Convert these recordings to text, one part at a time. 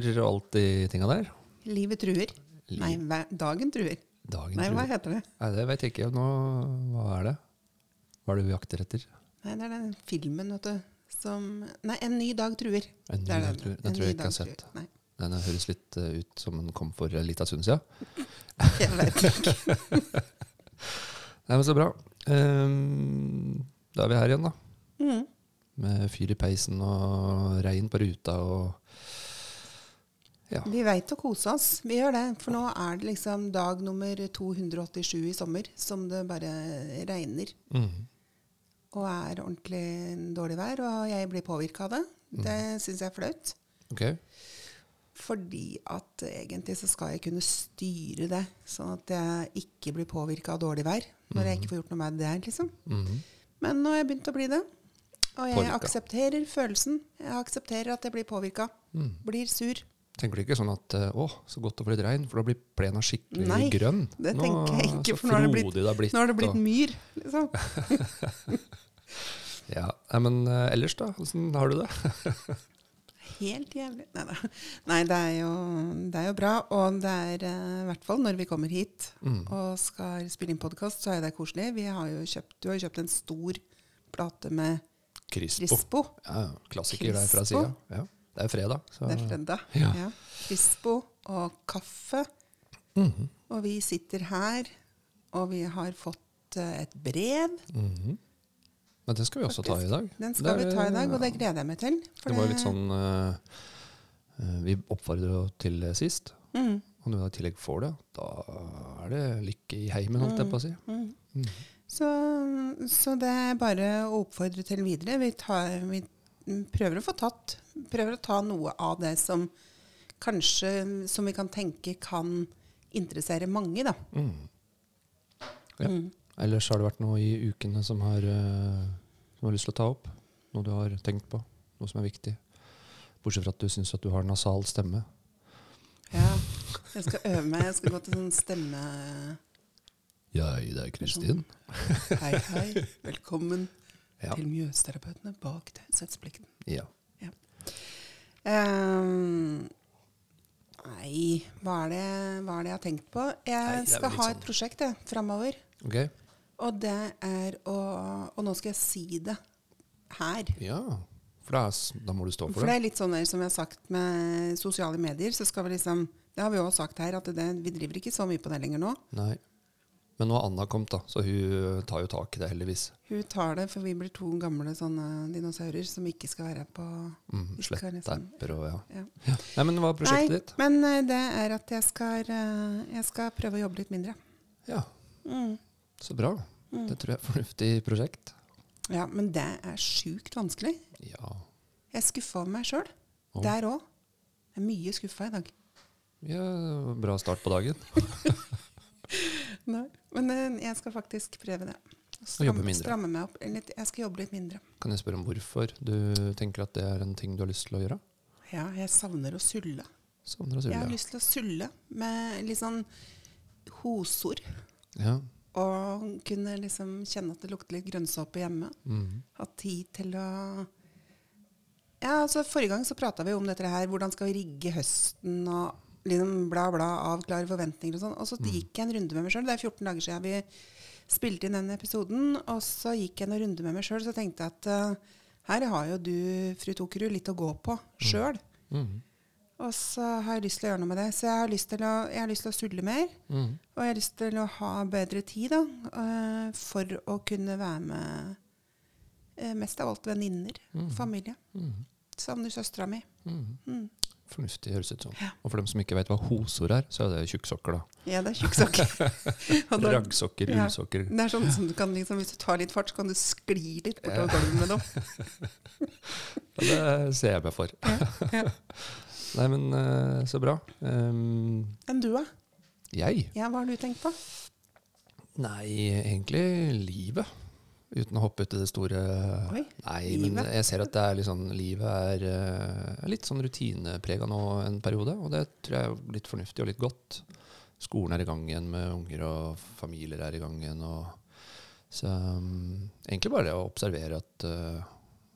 nye og alt de tinga der. Livet truer. Liv- Nei, dagen truer. Dagen Nei, truer. hva heter det? Nei, det vet jeg ikke. Nå, hva er det? Hva er det vi jakter etter? Nei, det er den filmen, vet du, som Nei, En ny dag truer. En ny dag, den. tror jeg. Den tror jeg ikke jeg har sett. Nei, Den høres litt eh, ut som den kom for en liten stund siden. jeg vet ikke. Nei, men Så bra. Um, da er vi her igjen, da. Mm. Med fyr i peisen og regn på ruta og Ja. Vi veit å kose oss. Vi gjør det. For nå er det liksom dag nummer 287 i sommer som det bare regner. Mm. Og er ordentlig dårlig vær. Og jeg blir påvirka av det. Mm. Det syns jeg er flaut. Okay. Fordi at egentlig så skal jeg kunne styre det, sånn at jeg ikke blir påvirka av dårlig vær. Når jeg ikke får gjort noe med det, liksom. Mm. Men nå har jeg begynt å bli det. Og jeg Påvirka. aksepterer følelsen. Jeg aksepterer at jeg blir påvirka. Mhm. Blir sur. Tenker du ikke sånn at eh, å, så godt å få litt regn, for da blir plena skikkelig Nei, grønn? det tenker jeg ikke, for nå har det blitt- det har blitt. Har det blitt myr, liksom. Ja, men eh, ellers, da? Åssen har du det? Helt jævlig. Nei da. Nei, det er jo, det er jo bra. Og det er eh, i hvert fall når vi kommer hit Mm. og skal spille inn podkast, så er det koselig. Vi har jo kjøpt, du har jo kjøpt en stor plate med Crispo. Crispo. Ja, klassiker der fra sida. Ja. Det er fredag. Så. Det er fredag. Ja. Ja. Crispo og kaffe. Mhm. Og vi sitter her, og vi har fått uh, et brev. Mhm. Men den skal vi også ta i dag. Den skal er- vi ta i dag, og det gleder jeg meg til. Det var litt sånn eh, Vi oppfordrer til sist. Mm, Og når vi i tillegg får det, da er det lykke i heimen, holdt jeg på å si. mm. Mhm. Så, så det er bare å oppfordre til videre. Vi, tar, vi prøver å få tatt Prøver å ta noe av det som kanskje som vi kan tenke kan interessere mange, da. Mm. Ja. Mm. Ellers har det vært noe i ukene som har, eh, som har lyst til å ta opp? Noe du har tenkt på? Noe som er viktig? Bortsett fra at du syns at du har nasal stemme. Ja, jeg skal øve meg. Jeg skal gå til sånn stemme... Ja, det er Kristin. Hei, hei. Velkommen Ja. til Mjøsterapeutene bak taushetsplikten. ja. Ehm, nei, hva er, det, hva er det jeg har tenkt på? Jeg Nei, skal ha sånn- et prosjekt jeg, framover. Ok. Og det er å Og nå skal jeg si det her. Ja. For da, da må du stå For for det det. er litt sånn der, som jeg har sagt med sosiale medier, så skal vi liksom Det har vi også sagt her, at det, vi driver ikke så mye på det lenger nå. Nei. Men nå har Anna kommet, da, så hun tar jo tak i det, heldigvis. Hun tar det, for vi blir to gamle sånne dinosaurer som ikke skal være på Mm, Vi liksom- og ja. ja. ja. Nei, men hva er prosjektet Nei, ditt? men eh, det er at jeg skal, eh, jeg skal prøve å jobbe litt mindre. Ja, Mm. så bra. Mm. Det tror jeg er et fornuftig prosjekt. Ja, men det er sjukt vanskelig. Ja. Jeg er skuffa over meg sjøl. Oh. Der òg. Jeg er mye skuffa i dag. ja. Bra start på dagen. Nei. Men eh, jeg skal faktisk prøve det. Og jobbe mindre. Stramme meg opp litt. Jeg skal jobbe litt mindre. Kan jeg spørre om hvorfor du tenker at det er en ting du har lyst til å gjøre? Ja, jeg savner å sulle. Savner å Jeg har sulle. lyst til å sulle med litt sånn hosord. Ja. Og kunne liksom kjenne at det lukter litt grønnsåpe hjemme. Mhm. Ha tid til å Ja, altså Forrige gang så prata vi om dette her. Hvordan skal vi rigge høsten og liksom bla, bla, avklare forventninger og sånn. Og så Mm. gikk jeg en runde med meg sjøl. Det er 14 dager siden vi spilte inn den episoden. Og så gikk jeg en runde med meg sjøl, så tenkte jeg at uh, her har jo du, fru Tokerud, litt å gå på sjøl. Mhm. Og så har jeg lyst til å gjøre noe med det. Så jeg har lyst til å, jeg lyst til å sulle mer. Mm. Og jeg har lyst til å ha bedre tid da, uh, for å kunne være med uh, mest av alt venninner, Mhm. familie. Mhm. Savner søstera mi. Fornuftig høres ut som. Ja. Og for dem som ikke vet hva hosor er, så er det tjukksokker, da. Ja, det er tjukksokker. Raggsokker, ja. ullsokker. Det er sånn som du kan liksom, Hvis du tar litt fart, så kan du skli litt Ja. bortover gulvet med dem. Ja, det ser jeg meg for. ja. Nei, men eh, så bra. Um, Enn du, da? jeg? Ja, hva har du tenkt på? Nei, egentlig livet. Uten å hoppe ut i det store Oi, Nei, men jeg ser at det er sånn, livet er, eh, er litt sånn rutineprega nå en periode, og det tror jeg er litt fornuftig og litt godt. Skolen er i gang igjen med unger, og familier er i gang igjen. og Så um, egentlig bare det å observere at, uh,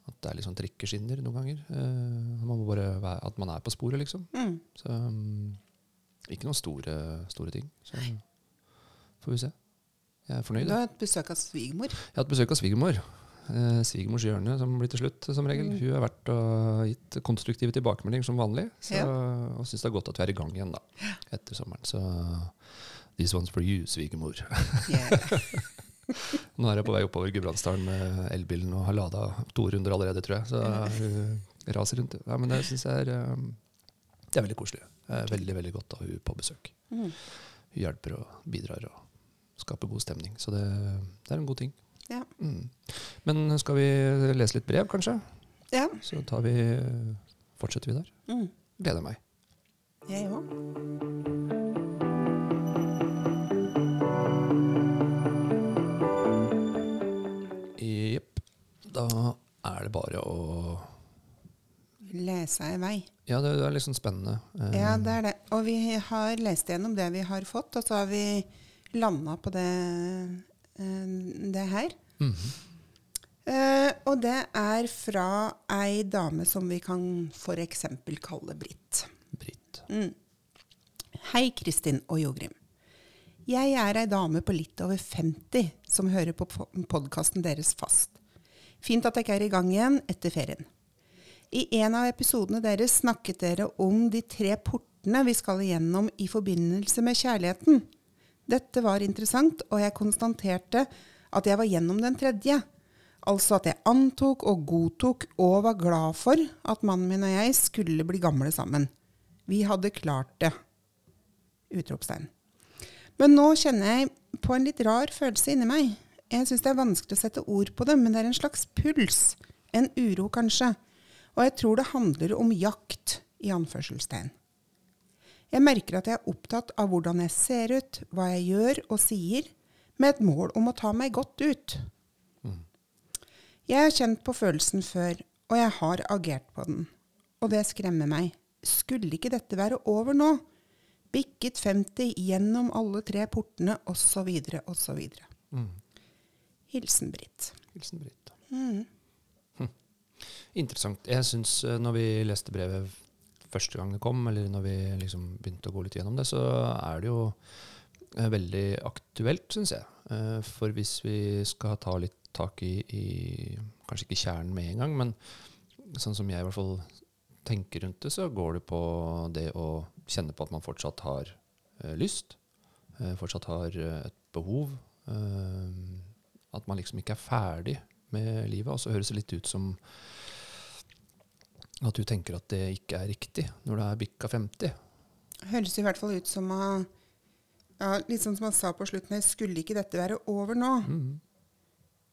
at det er sånn trikkeskinner noen ganger. Uh, man må bare være, at man er på sporet, liksom. Mm. Så um, ikke noen store, store ting. Så får vi se. Jeg er fornøyd. Du har hatt besøk av svigermor. Jeg har hatt besøk av svigermor. Eh, svigermors hjørne, som blir til slutt, som regel. Mm. Hun har vært og gitt konstruktive tilbakemeldinger som vanlig. Så, Ja. Og syns det er godt at vi er i gang igjen da, etter sommeren. Så this one's for you, svigermor. Yeah. Nå er jeg på vei oppover Gudbrandsdalen med elbilen og har lada to runder allerede, tror jeg. Så hun raser rundt. Ja, men det syns jeg er, eh, det er veldig koselig. Veldig veldig godt å ha hun på besøk. Mm. Hun hjelper og bidrar og skaper god stemning. Så det, det er en god ting. Ja. Mm. Men skal vi lese litt brev, kanskje? ja. Så tar vi, fortsetter vi der. Mm. Gleder meg. Jeg òg. Jepp. Da er det bare å Lese i vei. Ja, det, det er sånn spennende. Eh, Ja, det er det. Og vi har lest gjennom det vi har fått, og så har vi landa på det, eh, det her. Mm -hmm. Uh, og det er fra ei dame som vi kan f.eks. kalle Britt. Britt. Mm. Hei, Kristin og Jogrim. Jeg er ei dame på litt over 50 som hører på podkasten deres fast. Fint at jeg ikke er i gang igjen etter ferien. I en av episodene deres snakket dere om de tre portene vi skal igjennom i forbindelse med kjærligheten. Dette var interessant, og jeg konstaterte at jeg var gjennom den tredje. Altså at jeg antok og godtok og var glad for at mannen min og jeg skulle bli gamle sammen. Vi hadde klart det. Utropstegn. Men nå kjenner jeg på en litt rar følelse inni meg. Jeg syns det er vanskelig å sette ord på det, men det er en slags puls. En uro, kanskje. Og jeg tror det handler om jakt, i anførselstegn. Jeg merker at jeg er opptatt av hvordan jeg ser ut, hva jeg gjør og sier, med et mål om å ta meg godt ut. Jeg har kjent på følelsen før, og jeg har agert på den. Og det skremmer meg. Skulle ikke dette være over nå? Bikket 50 gjennom alle tre portene, osv., osv. Mm. Hilsen Britt. Hilsen Britt. Mm. Hm. Interessant. Jeg syns eh, når vi leste brevet første gang det kom, eller når vi liksom begynte å gå litt gjennom det, så er det jo eh, veldig aktuelt, syns jeg. Eh, For hvis vi skal ta litt tak i, i kanskje ikke kjernen med en gang, men sånn som jeg i hvert fall tenker rundt det, så går det på det å kjenne på at man fortsatt har eh, lyst, fortsatt har et behov. eh, at man liksom ikke er ferdig med livet. Og så høres det litt ut som at du tenker at det ikke er riktig når du er bikka 50. Høres i hvert fall ut som å ja, Litt sånn som han sa på slutten her, skulle ikke dette være over nå? Mm.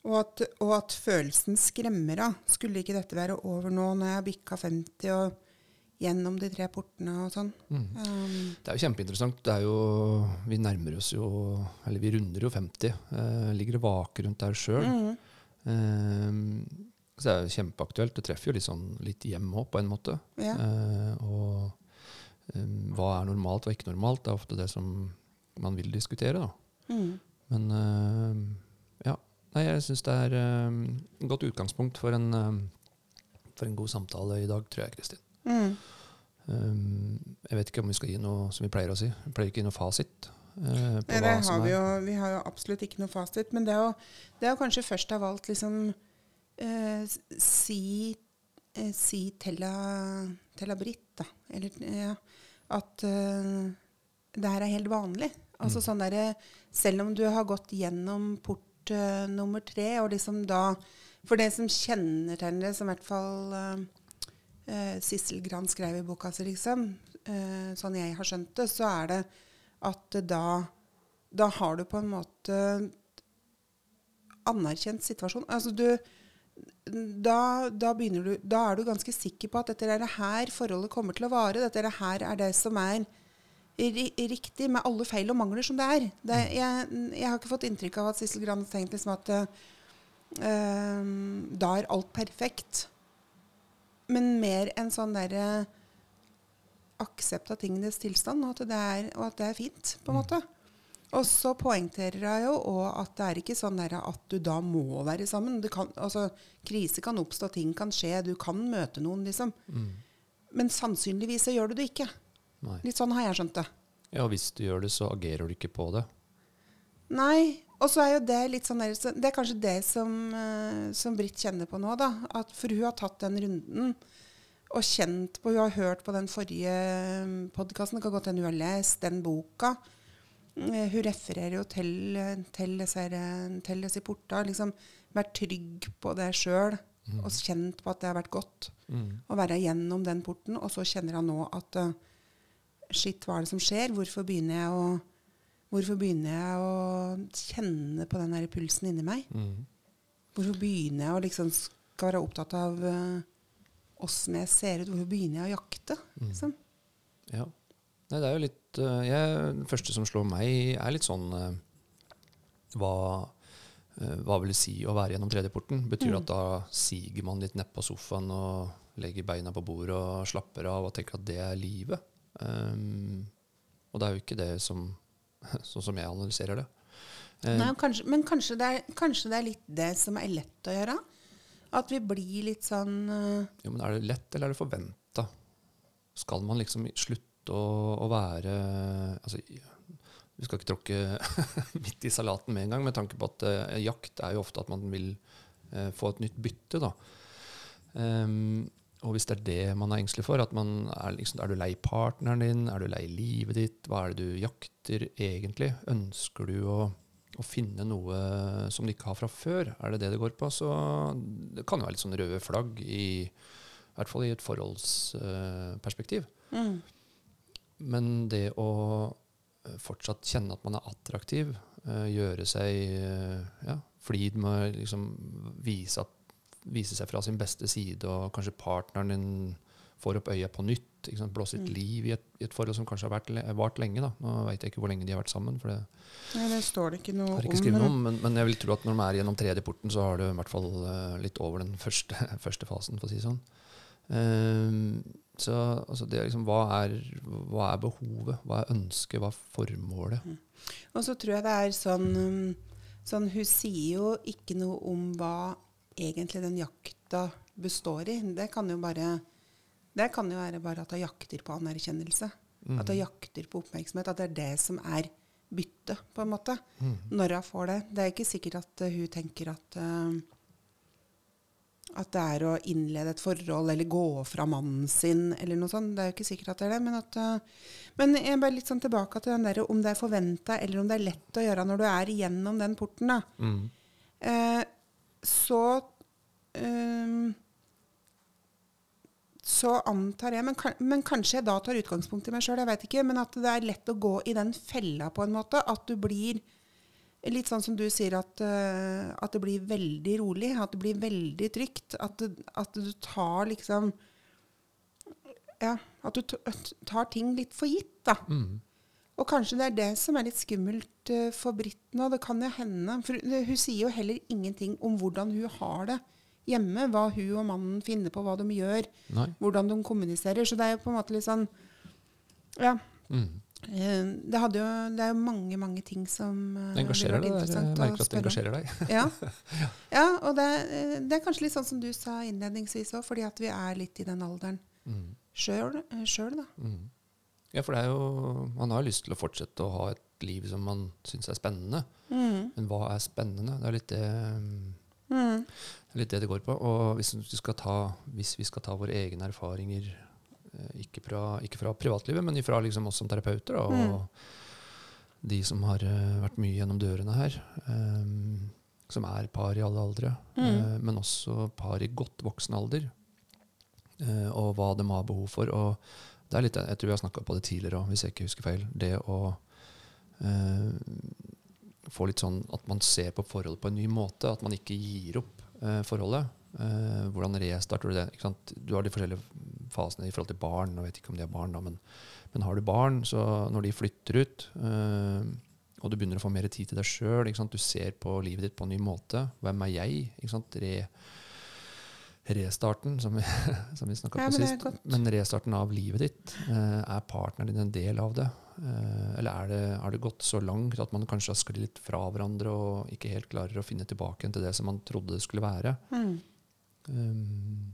Og at, og at følelsen skremmer av. Skulle ikke dette være over nå når jeg har bikka 50 og gjennom de tre portene og sånn? Mm. Um, Det er jo kjempeinteressant. Det er jo, vi nærmer oss jo Eller vi runder jo 50. Eh, ligger og vaker rundt der sjøl. mm, Eh, så det er jo kjempeaktuelt. Det treffer jo litt sånn litt hjem òg, på en måte. ja. Eh, og um, hva er normalt og ikke normalt? Det er ofte det som man vil diskutere, da. Mm. Men uh, ja. Nei, jeg syns det er et godt utgangspunkt for en, um, for en god samtale i dag, tror jeg, Kristin. Mm. Um, jeg vet ikke om vi skal gi noe som vi pleier å si. Vi pleier ikke å gi noe fasit. Uh, på Nei, har vi, jo, vi har jo absolutt ikke noe fasit. Men det er jo, det er jo kanskje først av alt liksom eh, si, eh, si Tella Britt, da. Eller ja, at eh, det her er helt vanlig. Altså Mm. sånn derre Selv om du har gått gjennom port eh, nummer tre, og liksom da For det som kjennetegner det, som i hvert fall eh, eh, Sissel Gran skrev i boka si, liksom, eh, sånn jeg har skjønt det, så er det at da, da har du på en måte anerkjent situasjonen. Altså du, da, da, du, da er du ganske sikker på at dette er det her forholdet kommer til å vare. Dette er det her er det som er ri, riktig, med alle feil og mangler som det er. Det, jeg, jeg har ikke fått inntrykk av at Sissel Gran har tenkt liksom at uh, da er alt perfekt. Men mer en sånn derre aksept av tingenes tilstand, og at, det er, og at det er fint, på en måte. Og så poengterer jeg jo at det er ikke sånn at du da må være sammen. Kan, altså, krise kan oppstå, ting kan skje, du kan møte noen, liksom. Mm. Men sannsynligvis så gjør du det ikke. Nei. Litt sånn har jeg skjønt det. Ja, hvis du gjør det, så agerer du ikke på det. Nei. Og så er jo det litt sånn der, så Det er kanskje det som, eh, som Britt kjenner på nå, da. At for hun har tatt den runden og kjent på Hun har hørt på den forrige podkasten. Det kan godt hende hun har lest den boka. Eh, Hun refererer jo til, til, disse, portene til disse porta. Liksom vært trygg på det sjøl og kjent på at det har vært godt Mm. å være gjennom den porten. Og så kjenner han nå at uh, shit, hva er det som skjer? Hvorfor begynner jeg å Hvorfor begynner jeg å kjenne på den der pulsen inni meg? Mm. Hvorfor begynner jeg å liksom skal være opptatt av åssen jeg ser ut? Hvorfor begynner jeg å jakte? Liksom? Ja. Nei, det er jo litt eh, jeg, Det første som slår meg, er litt sånn eh, hva, eh, hva vil det si å være gjennom tredjeporten? Betyr det Mm. at da siger man litt nedpå sofaen og legger beina på bordet og slapper av og tenker at det er livet? Um, og det er jo ikke det som Sånn som jeg analyserer det. Uh, Nei, kanskje, men kanskje det, er, kanskje det er litt det som er lett å gjøre? At vi blir litt sånn uh... Jo, men Er det lett, eller er det forventa? Skal man liksom slutte å, å være altså, Vi skal ikke tråkke midt i salaten med en gang, med tanke på at eh, jakt er jo ofte at man vil eh, få et nytt bytte. da. Um, og hvis det er det man er engstelig for, at man er, liksom, er du lei partneren din, er du lei livet ditt, hva er det du jakter egentlig? Ønsker du å, å finne noe som du ikke har fra før? Er det det det går på? Så det kan jo være litt sånn røde flagg, i, i hvert fall i et forholdsperspektiv. mm, Men det å eh, fortsatt kjenne at man er attraktiv, eh, gjøre seg eh, ja, flid med liksom vise, at, vise seg fra sin beste side, og kanskje partneren din får opp øya på nytt, ikke sant? blåse litt Mm. liv i et, i et forhold som kanskje har vært, vart lenge. Da. Nå veit jeg ikke hvor lenge de har vært sammen, for det Nei, det står det ikke noe ikke om. noe. Men, men jeg vil tro at når de er gjennom tredje porten, så har du i hvert fall litt over den første, første fasen, for å si det sånn. Ehm, så altså det er liksom, hva er, hva er behovet? Hva er ønsket? Hva er formålet? Og så tror jeg det er sånn, um, sånn Hun sier jo ikke noe om hva egentlig den jakta består i. Det kan jo bare det kan jo være bare at hun jakter på anerkjennelse. Mm. At hun jakter på oppmerksomhet. At det er det som er byttet, på en måte. Mm. Når hun får det. Det er ikke sikkert at hun tenker at uh, at det er å innlede et forhold eller gå fra mannen sin eller noe sånt. Det er jo ikke sikkert at det er det. Men, at, uh, men jeg er bare litt sånn tilbake til den der, om det er forventa eller om det er lett å gjøre når du er igjennom den porten. da. Mm. Eh, så eh, Så antar jeg, men, men kanskje jeg da tar utgangspunkt i meg sjøl, jeg vet ikke, men at det er lett å gå i den fella på en måte. At du blir litt sånn som du sier, at, eh, at det blir veldig rolig. At det blir veldig trygt. At, at du tar liksom Ja, at du tar ting litt for gitt, da. Mm. Og kanskje det er det som er litt skummelt eh, for Britt nå. Det kan jo hende. For hun sier jo heller ingenting om hvordan hun har det hjemme. Hva hun og mannen finner på, hva de gjør, Nei. hvordan de kommuniserer. Så det er jo på en måte litt sånn Ja. Mm. Eh, Det, jo, det er jo mange, mange ting som eh, Det engasjerer deg. Jeg merker at det engasjerer deg. Ja. ja, og det, eh, det er kanskje litt sånn som du sa innledningsvis òg, fordi at vi er litt i den alderen Mm. sjøl, sjøl da. Mm. Ja, for det er jo Man har jo lyst til å fortsette å ha et liv som man syns er spennende. Mm. Men hva er spennende? Det er litt det, mm, det litt det det går på. Og hvis vi skal ta, hvis vi skal ta våre egne erfaringer, eh, ikke fra, ikke fra privatlivet, men fra liksom oss som terapeuter, da, og Mm. de som har eh, vært mye gjennom dørene her, Um, som er par i alle aldre, Mm. uh, men også par i godt voksen alder, Uh, og hva de har behov for. Og det er litt, jeg tror vi har snakka på det tidligere òg, hvis jeg ikke husker feil. Det å uh, få litt sånn at man ser på forholdet på en ny måte. At man ikke gir opp eh, forholdet. Eh, hvordan restarter du det? Ikke sant? Du har de forskjellige fasene i forhold til barn. Jeg vet ikke om de har barn, da, men, men har du barn, så når de flytter ut, øh, og du begynner å få mer tid til deg sjøl, du ser på livet ditt på en ny måte. Hvem er jeg? Re, restarten, som vi, som vi snakka Ja, på sist. Men restarten av livet ditt, øh, er partneren din en del av det? Uh, eller er det, er det gått så langt at man kanskje har sklidd litt fra hverandre og ikke helt klarer å finne tilbake til det som man trodde det skulle være? Mm. Um,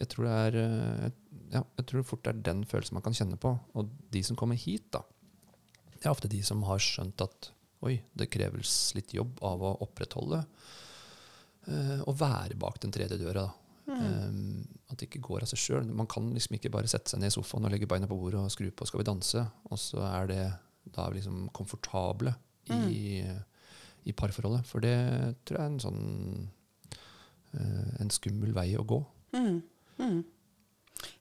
jeg tror det er eh, ja, jeg tror fort det er den følelsen man kan kjenne på. Og de som kommer hit, da, det er ofte de som har skjønt at oi, det kreves litt jobb av å opprettholde eh, å være bak den tredje døra. da. Um, at det ikke går av seg sjøl. Man kan liksom ikke bare sette seg ned i sofaen og legge beina på bordet og skru på 'Skal vi danse', og så er det da er vi liksom komfortable i, i parforholdet. For det tror jeg er en sånn uh, en skummel vei å gå. Mm. Mm.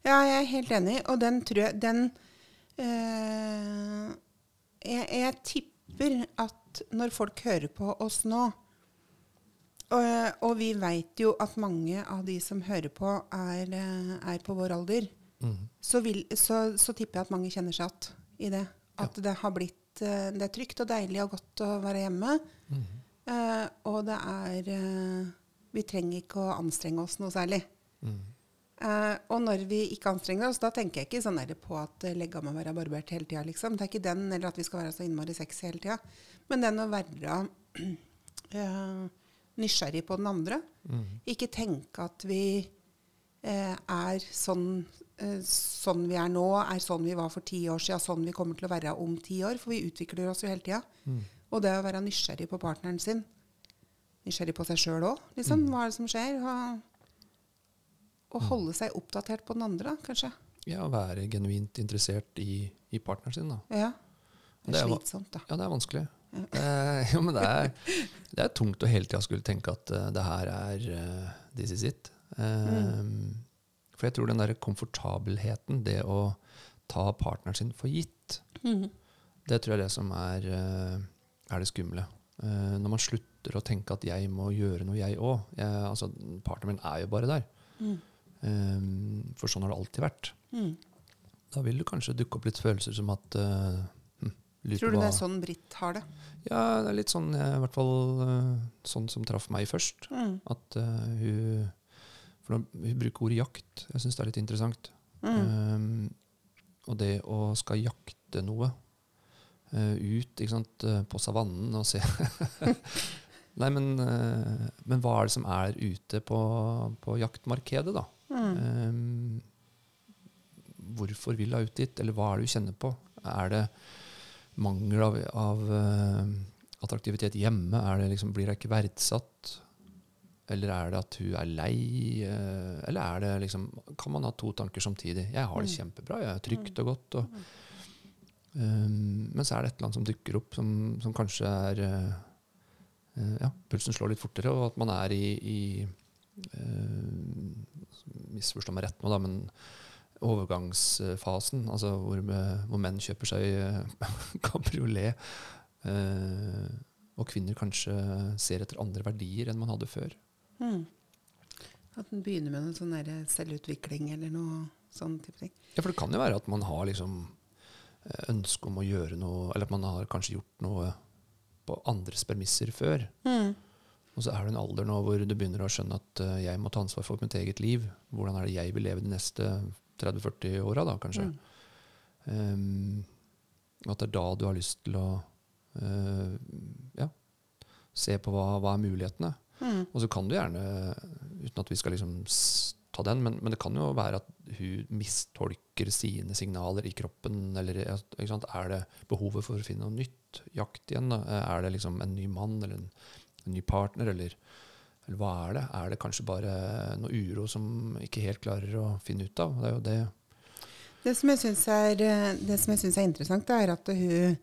Ja, jeg er helt enig, og den tror jeg Den eh, jeg, jeg tipper at når folk hører på oss nå og, og vi veit jo at mange av de som hører på, er, eh, er på vår alder. Mm. Så, vil, så, så tipper jeg at mange kjenner seg igjen i det. At det har blitt eh, Det er trygt og deilig og godt å være hjemme. Mm. Eh, og det er eh, Vi trenger ikke å anstrenge oss noe særlig. Mm. Eh, og når vi ikke anstrenger oss, da tenker jeg ikke sånn på at eh, legga må være barbert hele tida. Liksom. Det er ikke den, eller at vi skal være så innmari sexy hele tida. Men den å være uh, nysgjerrig på den andre. Mm. Ikke tenke at vi uh, er sånn, sånn vi er nå, er sånn vi var for ti år siden, sånn vi kommer til å være om ti år. For vi utvikler oss jo hele tida. Mm. Og det å være nysgjerrig på partneren sin, nysgjerrig på seg sjøl òg, liksom. Mm. Hva er det som skjer? Og, og holde seg oppdatert på den andre, da, kanskje. Ja, å være genuint interessert i, i partneren sin. da. Ja. Det Det er slitsomt, da. Ja, det er vanskelig. Eh, jo, men det er, det er tungt å hele tida skulle tenke at uh, det her er uh, this is it. Eh, For jeg tror den der komfortabelheten, det å ta partneren sin for gitt, mm. det tror jeg er det som er, er det skumle. Når man slutter å tenke at jeg må gjøre noe, jeg òg. Altså, partneren min er jo bare der. Mm. Eh, for sånn har det alltid vært. Mm. Da vil det kanskje dukke opp litt følelser som at uh, Tror du det er sånn Britt har det? Ja, det er litt sånn, eh, i hvert fall uh, sånn som traff meg først. Mm. At uh, hun For hun bruker ordet jakt. Jeg syns det er litt interessant. Mm. Um, og det å skal jakte noe ut sant, på savannen og se Nei, men, men hva er det som er ute på, på jaktmarkedet, da? Mm. Um, hvorfor vil hun ut dit, eller hva er det hun kjenner på? Er det mangel av, av uh, attraktivitet hjemme? Er det liksom, blir hun ikke verdsatt? Eller er det at hun er lei? Uh, eller er det liksom Kan man ha to tanker samtidig? Jeg har det Mm. kjempebra, jeg er trygt og godt. Og, um, men så er det et eller annet som dukker opp som, som kanskje er eh, Ja, pulsen slår litt fortere, og at man er i, i Misforstå meg rett nå, da, men overgangsfasen, altså hvor, hvor menn kjøper seg eh, kabriolet, eh, og kvinner kanskje ser etter andre verdier enn man hadde før. Mm. At en begynner med en sånn selvutvikling eller noe sånn type ting. Ja, for det kan jo være at man har liksom eh, ønske om å gjøre noe, eller at man har kanskje gjort noe på andres premisser før. Mm. Og så er det en alder nå hvor du begynner å skjønne at eh, jeg må ta ansvar for mitt eget liv. Hvordan er det jeg vil leve de neste 30-40 åra, da, kanskje. Mm. Um, at det er da du har lyst til å uh, ja, se på hva, hva er mulighetene. Mm. Og så kan du gjerne, uten at vi skal liksom ta den, men, men det kan jo være at hun mistolker sine signaler i kroppen. Eller er det behovet for å finne noe nytt? Jakt igjen? Da? Er det liksom en ny mann eller en, en ny partner? Eller, eller hva er det? Er det kanskje bare noe uro som ikke helt klarer å finne ut av? Det er jo det Det som jeg syns er, eh, er interessant, er at hun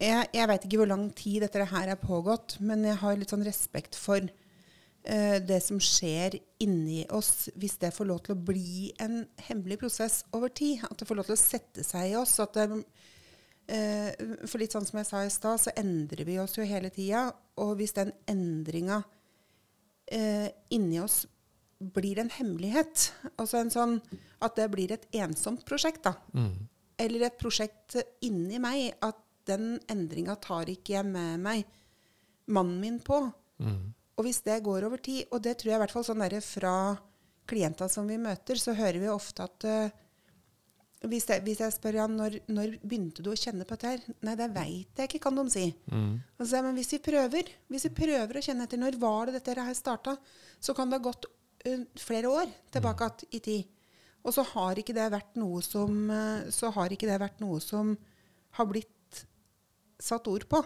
Jeg, jeg veit ikke hvor lang tid dette her er pågått, men jeg har litt sånn respekt for uh, det som skjer inni oss, hvis det får lov til å bli en hemmelig prosess over tid. At det får lov til å sette seg i oss. At det, for litt sånn som jeg sa i stad, så endrer vi oss jo hele tida. Og hvis den endringa eh, inni oss blir en hemmelighet, altså en sånn at det blir et ensomt prosjekt, da. mm. Eller et prosjekt inni meg, at den endringa tar ikke jeg med meg mannen min på. Mm. Og hvis det går over tid, og det tror jeg i hvert fall sånn derre fra klienter som vi møter, så hører vi ofte at uh, hvis, jeg, hvis, jeg, spør han når, når begynte du å kjenne på dette her? Nei, det veit jeg ikke, kan de si. Mm. Altså, men hvis vi prøver hvis vi prøver å kjenne etter når var det dette her starta, så kan det ha gått uh, flere år tilbake mm. i tid. Og så har ikke det vært noe som uh, så har ikke det vært noe som har blitt satt ord på.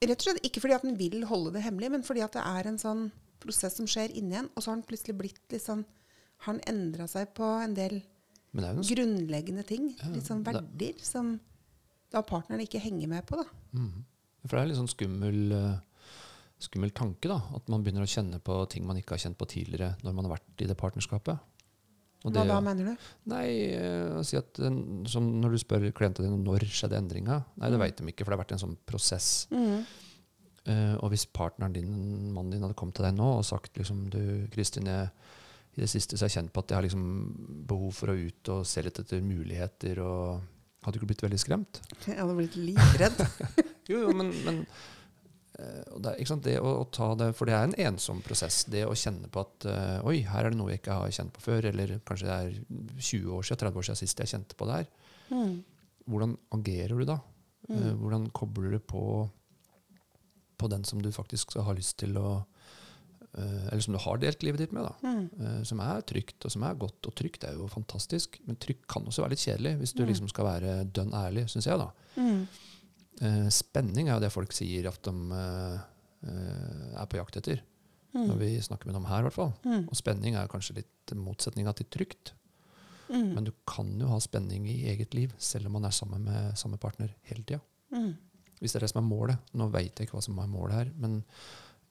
Rett og slett ikke fordi at en vil holde det hemmelig, men fordi at det er en sånn prosess som skjer inni en, og så har han plutselig blitt litt sånn Har han endra seg på en del grunnleggende ting? Litt sånn verdier som da partneren ikke henger med på, da. Mm. For det er litt sånn skummel, uh, skummel tanke, da. At man begynner å kjenne på ting man ikke har kjent på tidligere når man har vært i det partnerskapet. Og Hva da, mener du? Nei, å si at som Når du spør klientene dine når skjedde endringa, nei, det mm. vet de ikke, for det har vært en sånn prosess. Mm. Uh, og hvis partneren din, mannen din hadde kommet til deg nå og sagt liksom, du, Kristin, jeg, i det siste så har jeg kjent på at jeg har liksom behov for å ut og se litt etter muligheter. og Hadde du ikke blitt veldig skremt? Jeg hadde blitt livredd. jo, jo, men, men Eh, det, det å, å, ta det, For det er en ensom prosess. Det å kjenne på at uh, Oi, her er det noe jeg ikke har kjent på før. Eller kanskje det er 20 år siden, 30 år siden sist jeg kjente på det her. Mm. Hvordan agerer du da? Mm. Uh, hvordan kobler du på, på den som du faktisk har lyst til å Eller som du har delt livet ditt med. da, mm. Som er trygt, og som er godt. Og trygt er jo fantastisk, men trygt kan også være litt kjedelig hvis du mm. liksom skal være dønn ærlig, syns jeg. da. Mm. Eh, spenning er jo det folk sier at de eh, eh, er på jakt etter. Mm. Når vi snakker med dem her, i hvert fall. Mm. Og spenning er kanskje litt motsetninga til trygt. Mm. Men du kan jo ha spenning i eget liv, selv om man er sammen med samme partner hele tida. Mm. Hvis det er det som er målet. Nå veit jeg ikke hva som er målet her, men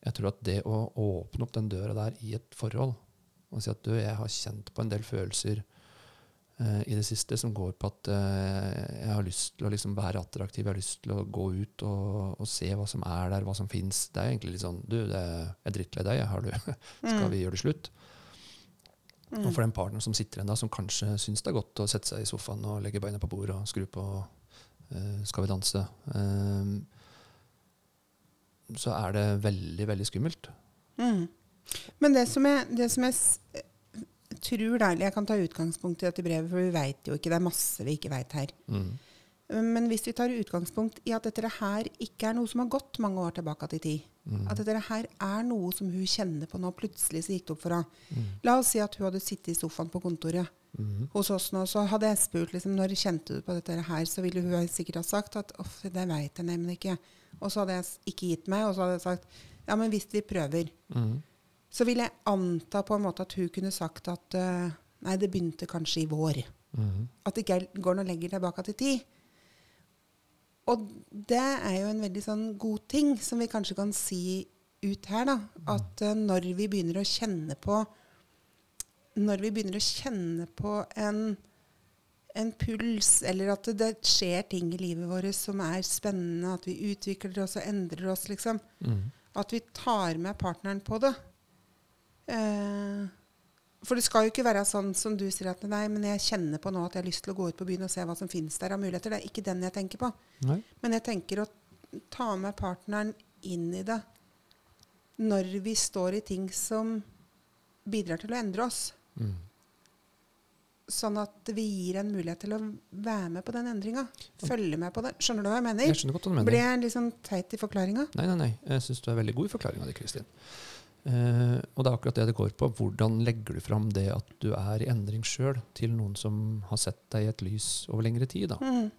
jeg tror at det å åpne opp den døra der i et forhold, og si at du, jeg har kjent på en del følelser Eh, i det siste som går på at eh, jeg har lyst til å liksom være attraktiv. Jeg har lyst til å gå ut og, og se hva som er der, hva som fins. Det er egentlig litt sånn Du, det jeg er drittlei deg. Har du, skal mm. vi gjøre det slutt? Mm. Og for den partneren som sitter igjen da, som kanskje syns det er godt å sette seg i sofaen og legge beina på bordet og skru på eh, Skal vi danse, uh, så er det veldig, veldig skummelt. Mm. Men det som, jeg, det som er tror da, Jeg kan ta utgangspunkt i dette brevet, for vi veit jo ikke. Det er masse vi ikke veit her. Mm. Men hvis vi tar utgangspunkt i at dette her ikke er noe som har gått mange år tilbake til tid, mm. at dette her er noe som hun kjenner på nå, plutselig så gikk det opp for henne. Mm. La oss si at hun hadde sittet i sofaen på kontoret mm. hos oss nå, så hadde jeg spurt liksom, når kjente du på dette her, så ville hun sikkert ha sagt at uff, det veit jeg nemlig ikke. Og så hadde jeg ikke gitt meg, og så hadde jeg sagt ja, men hvis vi prøver. Mm så ville jeg anta på en måte at hun kunne sagt at uh, nei, det begynte kanskje i vår. Mm. At det ikke går noe lenger tilbake til tid. Og det er jo en veldig sånn god ting som vi kanskje kan si ut her. da, At uh, når vi begynner å kjenne på Når vi begynner å kjenne på en, en puls, eller at det skjer ting i livet vårt som er spennende, at vi utvikler oss og endrer oss, liksom. Mm. At vi tar med partneren på det. Eh, for det skal jo ikke være sånn som du sier at nei, men jeg kjenner på nå at jeg har lyst til å gå ut på byen og se hva som finnes der av muligheter. Det er ikke den jeg tenker på. Nei. Men jeg tenker å ta med partneren inn i det når vi står i ting som bidrar til å endre oss. Mm. Sånn at vi gir en mulighet til å være med på den endringa. Følge med på det. Skjønner du hva jeg mener? Jeg skjønner godt hva du mener. Ble jeg liksom teit i forklaringa? Nei, nei, nei. Jeg syns du er veldig god i forklaringa di, Kristin. Uh, og det er akkurat det det går på. Hvordan legger du fram det at du er i endring sjøl, til noen som har sett deg i et lys over lengre tid? da. Mm.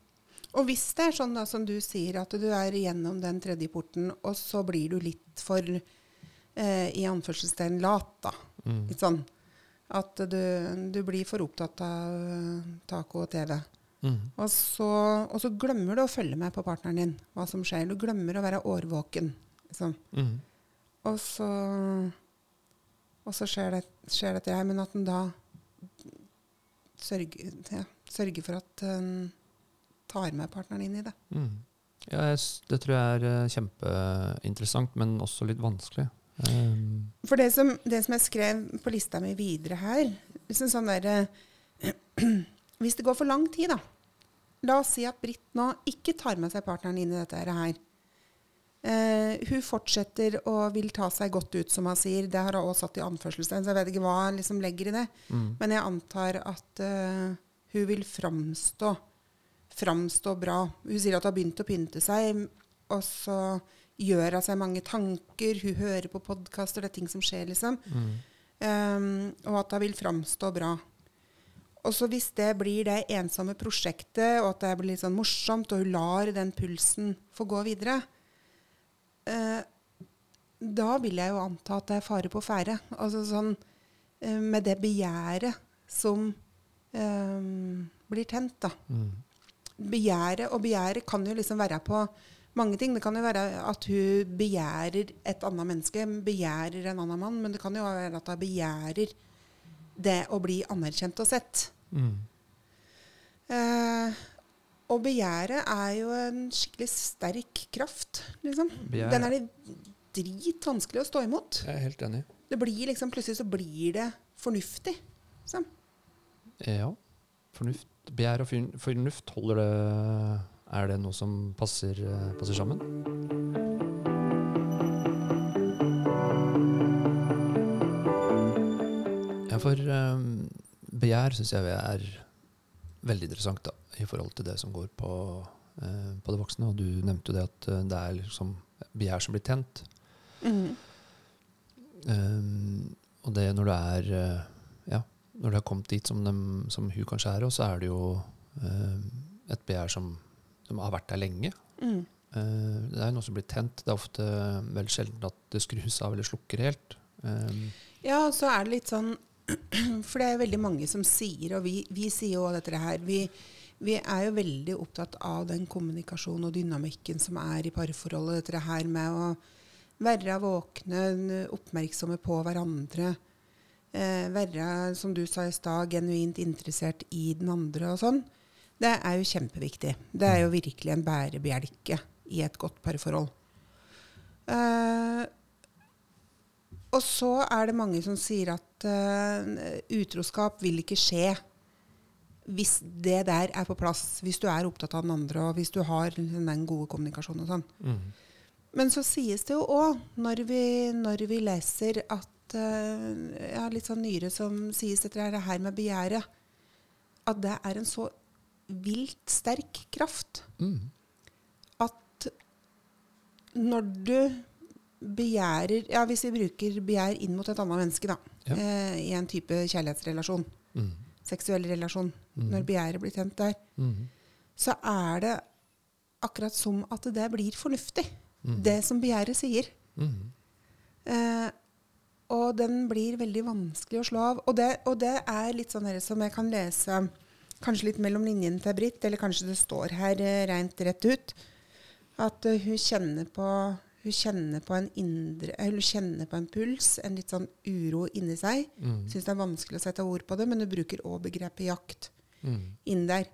Og hvis det er sånn da, som du sier, at du er gjennom den tredje porten, og så blir du litt for eh, i anførselstegn lat, da. Mm. Litt sånn at du, du, blir for opptatt av uh, taco og TV. Mm. Og, så, og, så, glemmer du å følge med på partneren din, hva som skjer. Du glemmer å være årvåken. Liksom. Mm. Og så, og så skjer, det, skjer dette her. Men at en da sørger, ja, sørger, for at en tar med partneren inn i det. Mm. Ja, det tror jeg er eh, kjempeinteressant, men også litt vanskelig. Um. For det som, det som, jeg skrev på lista mi videre her liksom sånn der, Hvis det går for lang tid, da La oss si at Britt nå ikke tar med seg partneren inn i dette her. Uh, hun fortsetter og vil ta seg godt ut, som hun sier. Det har hun også satt i anførselstegn, så jeg vet ikke hva hun liksom legger i det. Mm. Men jeg antar at eh, hun vil framstå, framstå bra. Hun sier at hun har begynt å pynte seg, og så gjør av seg mange tanker. Hun hører på podkaster, det er ting som skjer, liksom. Mm. Um, og at hun vil framstå bra. Og så hvis det blir det ensomme prosjektet, og at det blir litt sånn morsomt, og hun lar den pulsen få gå videre, uh, da vil jeg jo anta at det er fare på ferde. Altså sånn uh, med det begjæret som eh, blir tent, da. Mm. Begjæret og begjæret kan jo liksom være på mange ting. Det kan jo være at hun begjærer et annet menneske, begjærer en annen mann, men det kan jo være at hun begjærer det å bli anerkjent og sett. Mm. Eh, og begjæret er jo en skikkelig sterk kraft, liksom. Begjær- Den er det dritvanskelig å stå imot. Jeg er helt enig. Det blir liksom, Plutselig så blir det fornuftig. Liksom. Ja. Fornuft. Begjær og fornuft, holder det Er det noe som passer, eh, passer sammen? Ja, for um, begjær syns jeg er veldig interessant da, i forhold til det som går på, uh, på det voksne. Og du nevnte jo det at det er liksom begjær som blir tent. Mm. Um, og det når du er uh, Ja, når du har kommet dit som, dem, som hun kanskje er, og så er det jo uh, et begjær som, som har vært der lenge. Mm. Uh, det er jo noe som blir tent. Det er ofte veldig sjelden at det skrus av eller slukker helt. Um, Ja, så er det litt sånn For det er veldig mange som sier, og vi, vi sier jo dette her vi, vi er jo veldig opptatt av den kommunikasjonen og dynamikken som er i parforholdet. Dette her med å være våkne, oppmerksomme på hverandre. Eh, være, som du sa i stad, genuint interessert i den andre og sånn. Det er jo kjempeviktig. Det er jo virkelig en bærebjelke i et godt parforhold. Uh, og så er det mange som sier at uh, utroskap vil ikke skje hvis det der er på plass. Hvis du er opptatt av den andre, og hvis du har den gode kommunikasjonen og sånn. mm. Men så sies det jo òg, når, vi- når vi leser at jeg ja, Litt sånn nyere som sies dette her, det her med begjæret, at det er en så vilt sterk kraft Mm. at når du begjærer Ja, hvis vi bruker begjær inn mot et annet menneske, da, Ja. eh, i en type kjærlighetsrelasjon, Mm. seksuell relasjon, mm. når begjæret blir tent der, Mm. så er det akkurat som at det blir fornuftig, Mhm. det som begjæret sier. Mm. Eh, og den blir veldig vanskelig å slå av. Og det, og det er litt sånn her som jeg kan lese kanskje litt mellom linjene til Britt, eller kanskje det står her eh, rent rett ut, at eh, hun kjenner på hun kjenner på en indre, eller hun kjenner på en puls, en litt sånn uro inni seg. Mm. Syns det er vanskelig å sette ord på det, men hun bruker òg begrepet jakt Mm. inn der.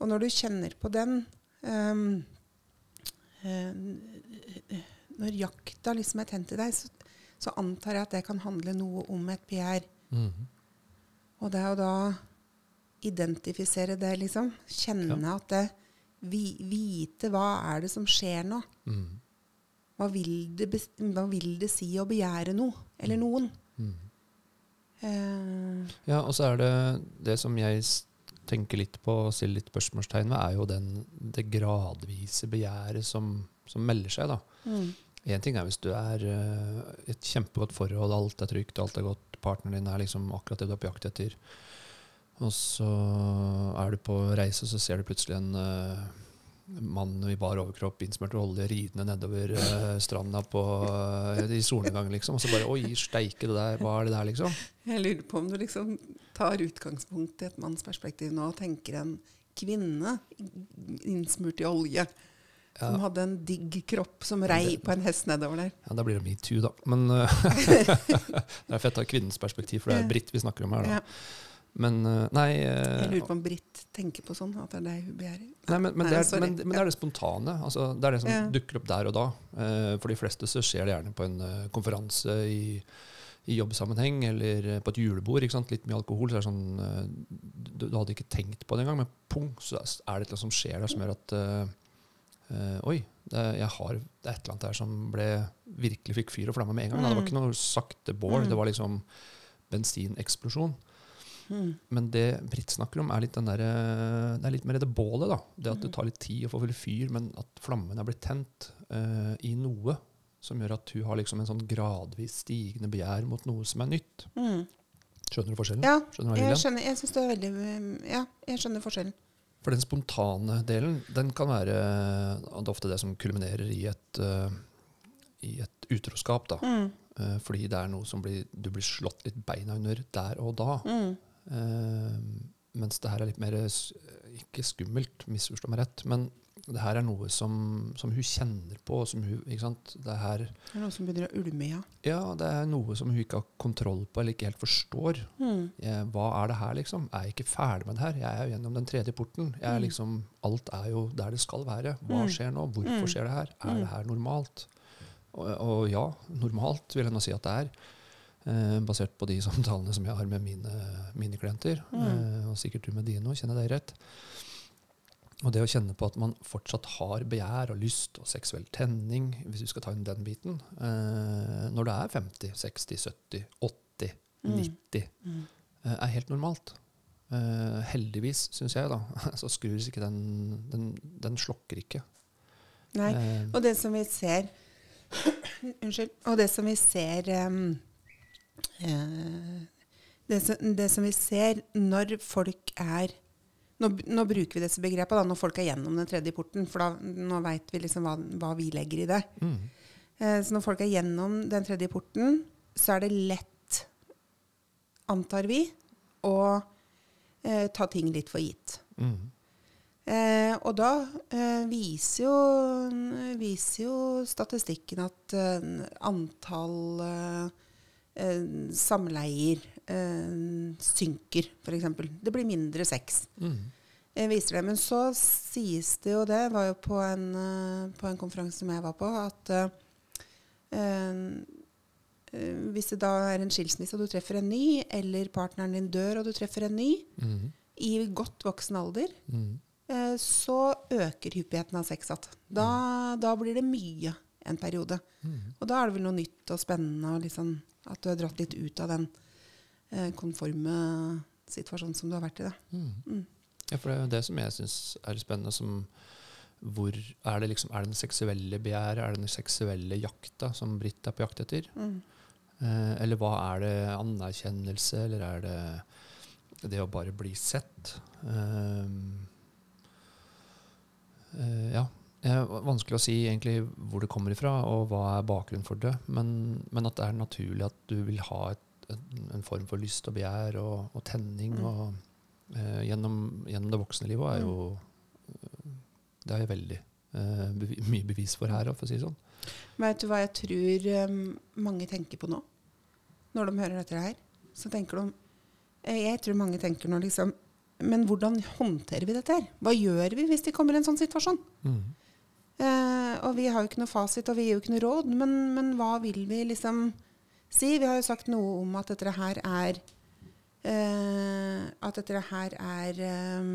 Og når du kjenner på den um, eh, Når jakta liksom er tent i deg, så, så antar jeg at det kan handle noe om et PR. Mm. Og det er jo da identifisere det, liksom. Kjenne at det vi, Vite hva er det som skjer nå. Mm. Hva vil, det, hva vil det si å begjære noe? Eller noen? Mm. Eh, Ja, og så er det det som jeg tenker litt på og stiller litt spørsmålstegn ved, er jo den, det gradvise begjæret som, som melder seg. da. mm, Én ting er hvis du er i i et kjempegodt forhold, alt er trygt, alt er godt, partneren din er liksom akkurat det du er på jakt etter. Og så er du på reise, så ser du plutselig en uh, mann i bar overkropp, innsmurt olje, ridende nedover uh, stranda på, uh, i solnedgang, liksom. Og så bare Oi, steike, det der, hva er det der, liksom? Jeg lurer på om du liksom tar utgangspunkt i et manns perspektiv nå og tenker en kvinne innsmurt i olje som hadde en digg kropp som rei på en hest nedover der. Ja, Da blir det metoo, da. Men Det er fett å ha kvinnens perspektiv, for det er Britt vi snakker om her. da. Ja. Men eh, nei eh, Jeg lurer på om Britt tenker på sånn, at det er det hun begjærer. Nei, men, men, Nei, det er, men, men det er det spontane. Altså, det er det som Ja. dukker opp der og da. Eh, for de fleste så skjer det gjerne på en konferanse i, i jobbsammenheng eller på et julebord. Litt mye alkohol. Så er det sånn, du, du hadde ikke tenkt på det engang, men pung, så er det noe som skjer der som gjør at eh, Oi, det, jeg har, det er et eller annet der som ble, virkelig fikk fyr og flamme med en gang. Mm. Det var Mm. ikke noe sakte bål, Mm. det var liksom bensineksplosjon. Mm. Men det Britt snakker om, er litt, den der, eh, det er litt mer det bålet. da. Det at det Mm. tar litt tid å få full fyr, men at flammen er blitt tent uh, i noe som gjør at hun har liksom en sånn gradvis stigende begjær mot noe som er nytt. Mm. Skjønner du forskjellen? Ja, Skjønner du jeg skjønner, jeg synes det er veldig Ja, jeg skjønner forskjellen. For den spontane delen, den kan være det er ofte det som kulminerer i et, uh, i et utroskap. da. Mm. Uh, fordi det er noe som blir, du blir slått litt beina under der og da. Mm. Eh, mens det her er litt mer Ikke skummelt, misforstå meg rett, men det her er noe som, som hun kjenner på. Som hun, ikke sant? Det, her, Det er noe som begynner å ulme, ja. ja, det er noe som hun ikke har kontroll på eller ikke helt forstår. Mm. Jeg, hva er det her, liksom? Er jeg ikke ferdig med det her? Jeg er jo gjennom den tredje porten. Jeg er Mm. liksom, alt er jo der det skal være. Hva Mm. skjer nå? Hvorfor Mm. skjer det her? Er det her normalt? Og, og ja, normalt vil jeg nå si at det er. Eh, basert på de samtalene som jeg har med mine, mine klienter. Mm. Eh, og sikkert du med dine òg, kjenner deg rett. Og det å kjenne på at man fortsatt har begjær og lyst og seksuell tenning, hvis vi skal ta inn den biten, eh, når det er 50, 60, 70, 80, Mm. 90, Mm. eh, er helt normalt. Eh, heldigvis, syns jeg, da, så skrus ikke den Den, den slokker ikke. Nei. Og det som vi ser Unnskyld. Og det som vi ser um det, som, det som vi ser når folk er nå, nå bruker vi disse begrepene da, når folk er gjennom den tredje porten, for da, nå veit vi liksom hva, hva vi legger i det. mm, Eh, så når folk er gjennom den tredje porten, så er det lett, antar vi, å eh, ta ting litt for gitt. mm, Eh, og da eh, viser, jo, viser jo statistikken at eh, antall eh, eh, samleier eh, synker, f.eks. Det blir mindre sex. mm, eh, viser det. Men så sies det jo det, var jo på en, eh, på en konferanse som jeg var på, at eh, eh, eh, hvis det da er en skilsmisse og du treffer en ny, eller partneren din dør og du treffer en ny, mm, i godt voksen alder, mm, eh, så øker hyppigheten av sex igjen. Da, da blir det mye en periode. mm. Og da er det vel noe nytt og spennende, og liksom, at du har dratt litt ut av den eh, konforme situasjonen som du har vært i. Mm. Mm. Ja, for det er jo det som jeg syns er spennende. Som, hvor er det liksom, er det den seksuelle begjæret, er det den seksuelle jakta som Britt er på jakt etter? Mm. Eh, eller hva er det anerkjennelse, eller er det det å bare bli sett? Eh, eh, ja. Det er vanskelig å si egentlig hvor det kommer ifra, og hva er bakgrunnen for det. Men, men at det er naturlig at du vil ha et, en form for lyst og begjær og, og tenning Mm. og, eh, gjennom, gjennom det voksne livet er jo eh, Det er jeg veldig eh, bevi, mye bevis for her, for å si det sånn. Vet du hva jeg tror um, mange tenker på nå? Når de hører dette her. Så tenker de eh, Jeg tror mange tenker nå liksom Men hvordan håndterer vi dette her? Hva gjør vi hvis det kommer en sånn situasjon? Mm. Eh, og vi har jo ikke noe fasit, og vi gir jo ikke noe råd, men, men hva vil vi liksom si? Vi har jo sagt noe om at dette her er eh, At dette her er eh,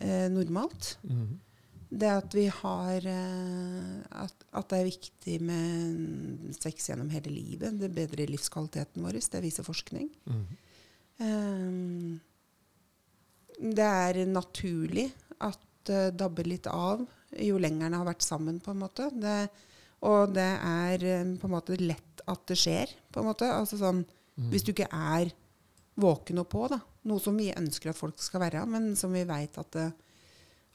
eh, normalt. Mm. Det at vi har eh, at, at det er viktig med sex gjennom hele livet. Det bedrer livskvaliteten vår. Det viser forskning. Mm. Eh, det er naturlig at det dabber litt av jo lenger en har vært sammen, på en måte. Det, og det er eh, på en måte lett at det skjer, på en måte. Altså sånn, Mm. Hvis du ikke er våken og på, da. Noe som vi ønsker at folk skal være, men som vi veit at, det-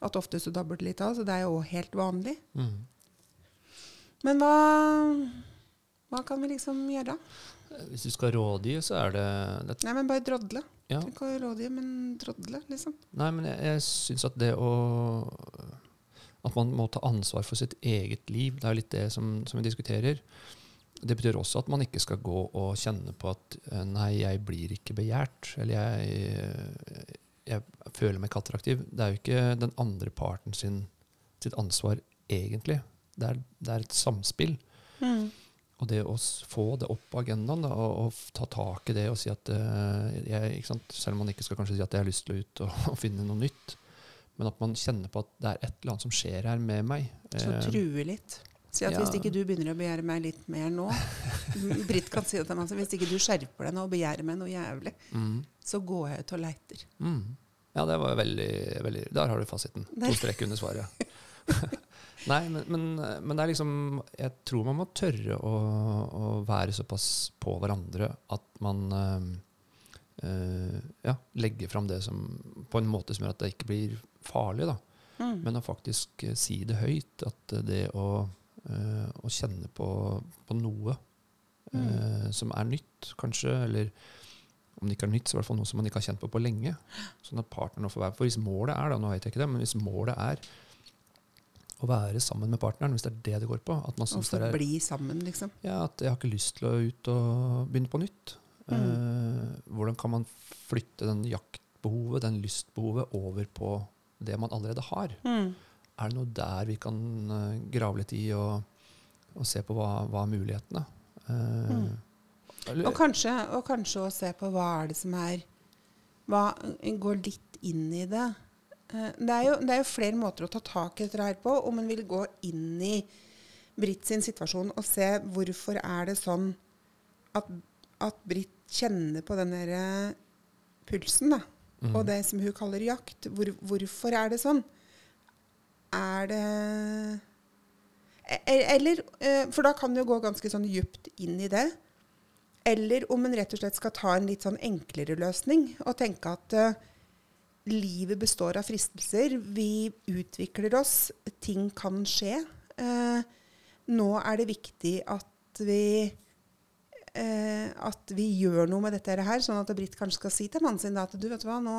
at ofte så dabber det litt av. Så det er jo helt vanlig. Mm. Men hva, hva kan vi liksom gjøre? Hvis du skal rådgi, så er det, det Nei, men bare drodle. ja. Ikke rådgi, men drodle, liksom. Nei, men jeg, jeg syns at det å At man må ta ansvar for sitt eget liv, det er litt det som, som vi diskuterer. Det betyr også at man ikke skal gå og kjenne på at eh, nei, jeg blir ikke begjært. Eller jeg, jeg føler meg ikke attraktiv. Det er jo ikke den andre parten sin, sitt ansvar egentlig. Det er, det er et samspill. Mm. Og det å få det opp på agendaen da, og, og ta tak i det og si at uh, jeg? Selv om man ikke skal kanskje si at jeg har lyst til å ut og, og finne noe nytt, men at man kjenner på at det er et eller annet som skjer her med meg. Så truer true litt. Si at ja. hvis ikke du begynner å begjære meg litt mer nå Britt kan si det til meg, hvis ikke du skjerper deg nå og begjærer meg noe jævlig, mm, så går jeg ut og leiter. mm. Ja, det var veldig, veldig Der har du fasiten. Der. To strekk under svaret. Nei, men, men, men det er liksom Jeg tror man må tørre å, å være såpass på hverandre at man øh, eh, ja, legger fram det som på en måte som gjør at det ikke blir farlig. da. Mm. Men å faktisk eh, si det høyt, at eh, det å, eh, å kjenne på, på noe mm. som er nytt, kanskje, eller om det ikke er nytt, så i hvert fall noe som man ikke har kjent på på lenge. Sånn at partneren får være For hvis målet er, da, nå vet jeg ikke det, men hvis målet er å være sammen med partneren, hvis det er det det går på at man synes er, forbli sammen, liksom. ja, at jeg har ikke lyst til å ut og begynne på nytt. Eh, hvordan kan man flytte den jaktbehovet, den lystbehovet, over på det man allerede har? Mm. Er det noe der vi kan eh, grave litt i og, og se på hva, hva er mulighetene? Eh, eller- Og kanskje, og kanskje å se på hva er det som er hva, går litt inn i det. Eh, Det er, jo, det er jo flere måter å ta tak i dette her på. Om en vil gå inn i Britt sin situasjon og se hvorfor er det sånn at, at Britt kjenner på den der pulsen, da. Mm. Og det som hun kaller jakt. Hvor, hvorfor er det sånn? Er det e- Eller eh, For da kan jo gå ganske sånn djupt inn i det. Eller om en rett og slett skal ta en litt sånn enklere løsning og tenke at uh, livet består av fristelser. Vi utvikler oss. Ting kan skje. Uh, nå er det viktig at vi eh, at vi gjør noe med dette her, sånn at Britt kanskje skal si til mannen sin da, at du vet du hva, nå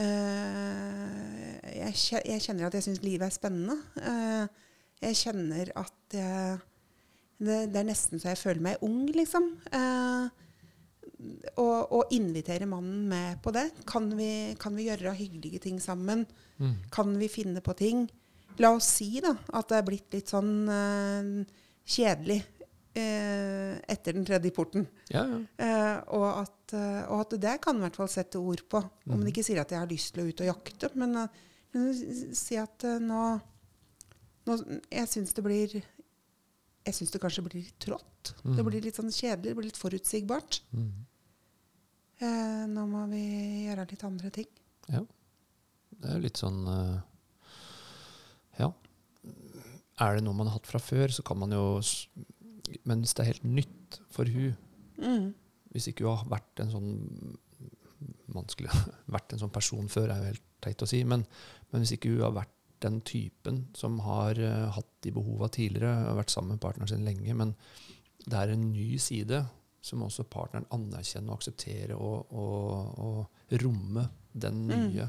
eh, jeg, jeg kjenner at jeg syns livet er spennende. Eh, jeg kjenner at jeg, det, det er nesten så jeg føler meg ung, liksom. Eh, og, og invitere mannen med på det. Kan vi, kan vi gjøre hyggelige ting sammen? Mm. Kan vi finne på ting? La oss si da, at det er blitt litt sånn eh, kjedelig eh, etter den tredje porten. Ja, ja. Eh, og, at, eh, og at det kan i hvert fall sette ord på. Om Mhm. en ikke sier at jeg har lyst til å ut og jakte, men, eh, men si at nå, nå Jeg syns det blir Jeg syns det kanskje blir litt trått. Det Mhm. blir litt sånn kjedelig, det blir litt forutsigbart. Mm. Eh, nå må vi gjøre litt andre ting. ja. Det er jo litt sånn Ja. Er det noe man har hatt fra før, så kan man jo s- Men hvis det er helt nytt for hun Mm. Hvis ikke hun har vært en sånn vanskelig vært en sånn person før, er jo helt teit å si, men, men hvis ikke hun har vært den typen som har uh, hatt de behova tidligere, har vært sammen med partneren sin lenge, men det er en ny side som også partneren anerkjenner og aksepterer, og, og, og romme den nye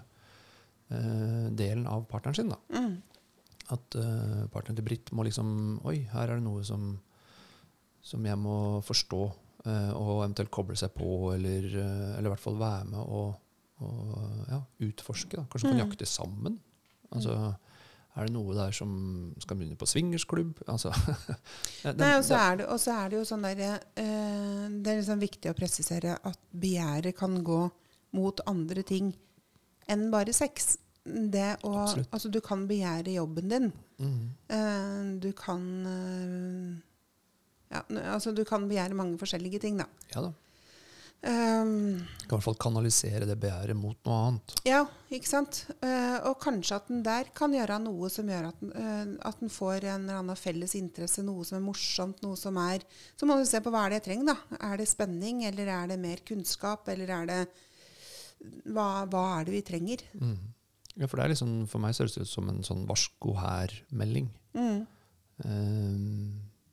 eh, delen av partneren sin. Da. Mm. At uh, partneren til Britt må liksom Oi, her er det noe som, som jeg må forstå, eh, og eventuelt koble seg på, eller, eh, eller i hvert fall være med og, og ja, utforske. Da. Kanskje man kan Mm. jakte sammen. Altså, er det noe der som skal begynne på swingersklubb? Altså, Nei, og så er det, er det jo sånn der, eh, Det er liksom viktig å presisere at begjæret kan gå mot andre ting enn bare sex. Det å, altså, du kan begjære jobben din. Mm. Eh, du kan eh, ja, altså, Du kan begjære mange forskjellige ting, da. Ja da. Um, Kan i hvert fall kanalisere det begjæret mot noe annet. ja, ikke sant? Uh, og kanskje at den der kan gjøre noe som gjør at den, uh, at den får en eller annen felles interesse, noe som er morsomt, noe som er Så må du se på hva er det jeg trenger, da. Er det spenning, eller er det mer kunnskap, eller er det Hva, hva er det vi trenger? Mm. Ja, for det er liksom, For meg ser det ut som en sånn varsko her-melding. Mm. Eh,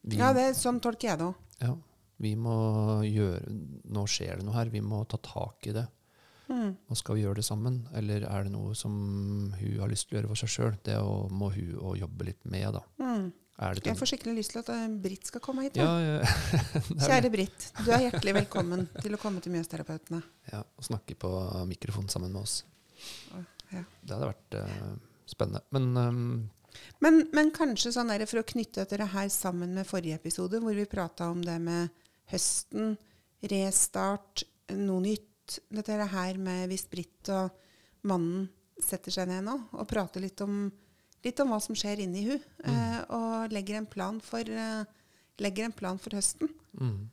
vi- Ja, det, sånn tolker jeg det òg. Ja, vi må gjøre Nå skjer det noe her, vi må ta tak i det. Mm. Og skal vi gjøre det sammen, eller er det noe som hun har lyst til å gjøre for seg sjøl? Det må hun jobbe litt med, da. Mm. Er det Jeg får skikkelig lyst til at eh, Britt skal komme hit. ja, ja, er Kjære. Britt, du er hjertelig velkommen til å komme til Mjøsterapeutene. ja, og snakke på mikrofon sammen med oss. Ja. Det hadde vært uh, spennende. Men ehm, Men, men kanskje sånn der, for å knytte dette her sammen med forrige episode, hvor vi prata om det med høsten, restart, noe nytt. Dette her med hvis Britt og mannen setter seg ned nå og prater litt om, litt om hva som skjer inni hun, eh, og legger en plan for, eh, legger en plan for høsten. Mm.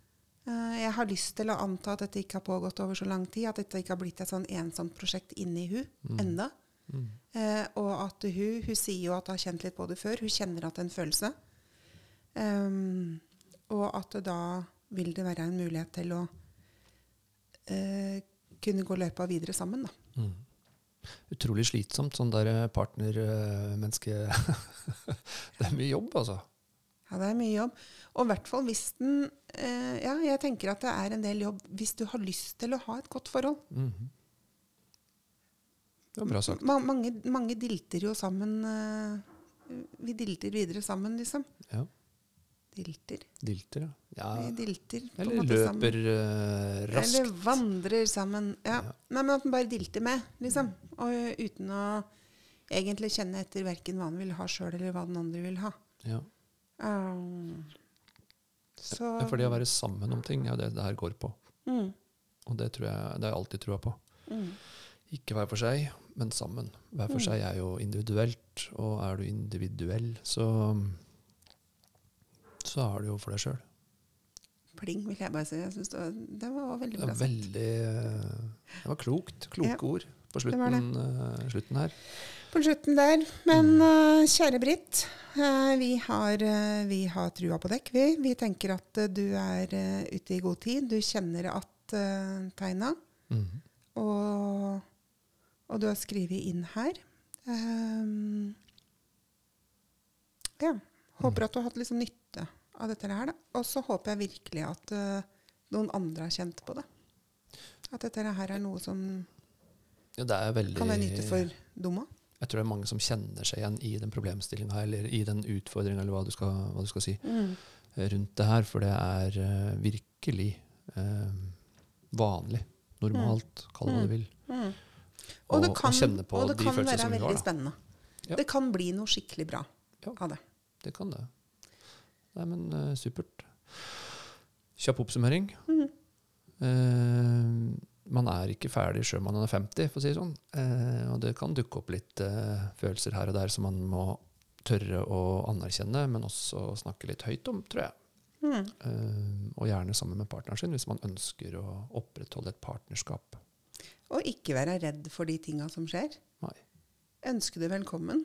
Eh, jeg har lyst til å anta at dette ikke har pågått over så lang tid, at dette ikke har blitt et sånn ensomt prosjekt inni hun enda. Mm. Eh, og at hun, hun sier jo at hun har kjent litt på det før. Hun kjenner at det er en følelse. Um, og at da vil det være en mulighet til å eh, kunne gå løpa videre sammen. Da. Mm. Utrolig slitsomt, sånn der partnermenneske Det er mye jobb, altså. Ja, det er mye jobb. Og i hvert fall hvis den eh, Ja, jeg tenker at det er en del jobb hvis du har lyst til å ha et godt forhold. Mhm. Det var bra sagt. Ma mange, mange dilter jo sammen uh, Vi dilter videre sammen, liksom. Ja. Dilter. Dilter, ja. ja. Vi dilter på en Eller måte sammen. løper eh, raskt. Eller vandrer sammen. Ja. Ja. Nei, men at den bare dilter med, liksom. Og ø, uten å egentlig kjenne etter verken hva den vil ha sjøl, eller hva den andre vil ha. Ja. Um, så Ja, For det å være sammen om ting er jo det det her går på. mm, Og det, tror jeg, det har jeg alltid trua på. mm, Ikke hver for seg, men sammen. Hver for Mm. seg er jo individuelt, og er du individuell, så så har du jo for deg sjøl. Pling, vil jeg bare si. Jeg synes det, var, det var veldig bra sagt. eh, Det var klokt. Kloke Ja, ord på det det. slutten, eh, slutten her. På slutten der. Men Mm. ø, kjære Britt, ø, vi, har, vi har trua på dekk, vi. Vi tenker at du er ute i god tid. Du kjenner at uh, tegna. Mm. Og, og du har skrevet inn her. Um, ja. Håper at du har hatt liksom nytte av dette her. Og så håper jeg virkelig at uh, noen andre har kjent på det. At dette her er noe som Ja, er veldig kan være nytte for Doma. Jeg tror det er mange som kjenner seg igjen i den problemstillinga eller i den utfordringa, eller hva du, skal, hva du skal si, Mm. rundt det her. For det er uh, virkelig uh, vanlig. Normalt, kall det hva du vil. Mm. Og, Og det kan, og kjenne på og det de kan følelsene være som vi veldig har. Da. spennende. Ja. Det kan bli noe skikkelig bra Ja. av det. Det kan det. Nei, men uh, supert. Kjapp oppsummering. Mhm. Uh, man er ikke ferdig sjøl man er 50, for å si det sånn. Eh, og det kan dukke opp litt eh, følelser her og der som man må tørre å anerkjenne, men også snakke litt høyt om, tror jeg. Mm. Eh, og gjerne sammen med partneren sin, hvis man ønsker å opprettholde et partnerskap. Og ikke være redd for de tinga som skjer. Nei. Ønske det velkommen.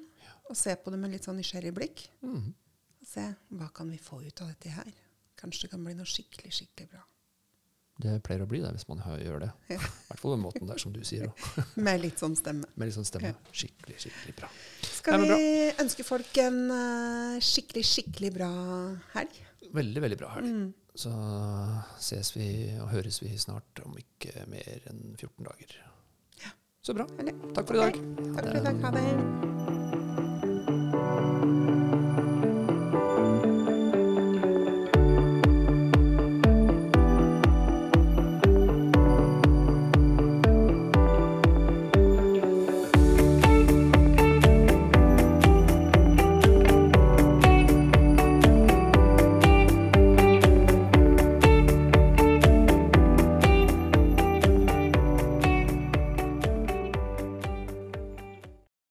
Og se på det med litt sånn nysgjerrig blikk. Mm. Og se hva kan vi få ut av dette her. Kanskje det kan bli noe skikkelig, skikkelig bra. Det pleier å bli det hvis man gjør det. I Ja. hvert fall på den måten der, som du sier. Med litt sånn stemme. Med litt sånn stemme. Ja. Skikkelig, skikkelig bra. Skal Nei, vi ønske folk en uh, skikkelig, skikkelig bra helg? Veldig, veldig bra helg. Mm. Så ses vi og høres vi snart om ikke mer enn 14 dager. Så bra. Takk for i dag. Takk for i dag. Ha det.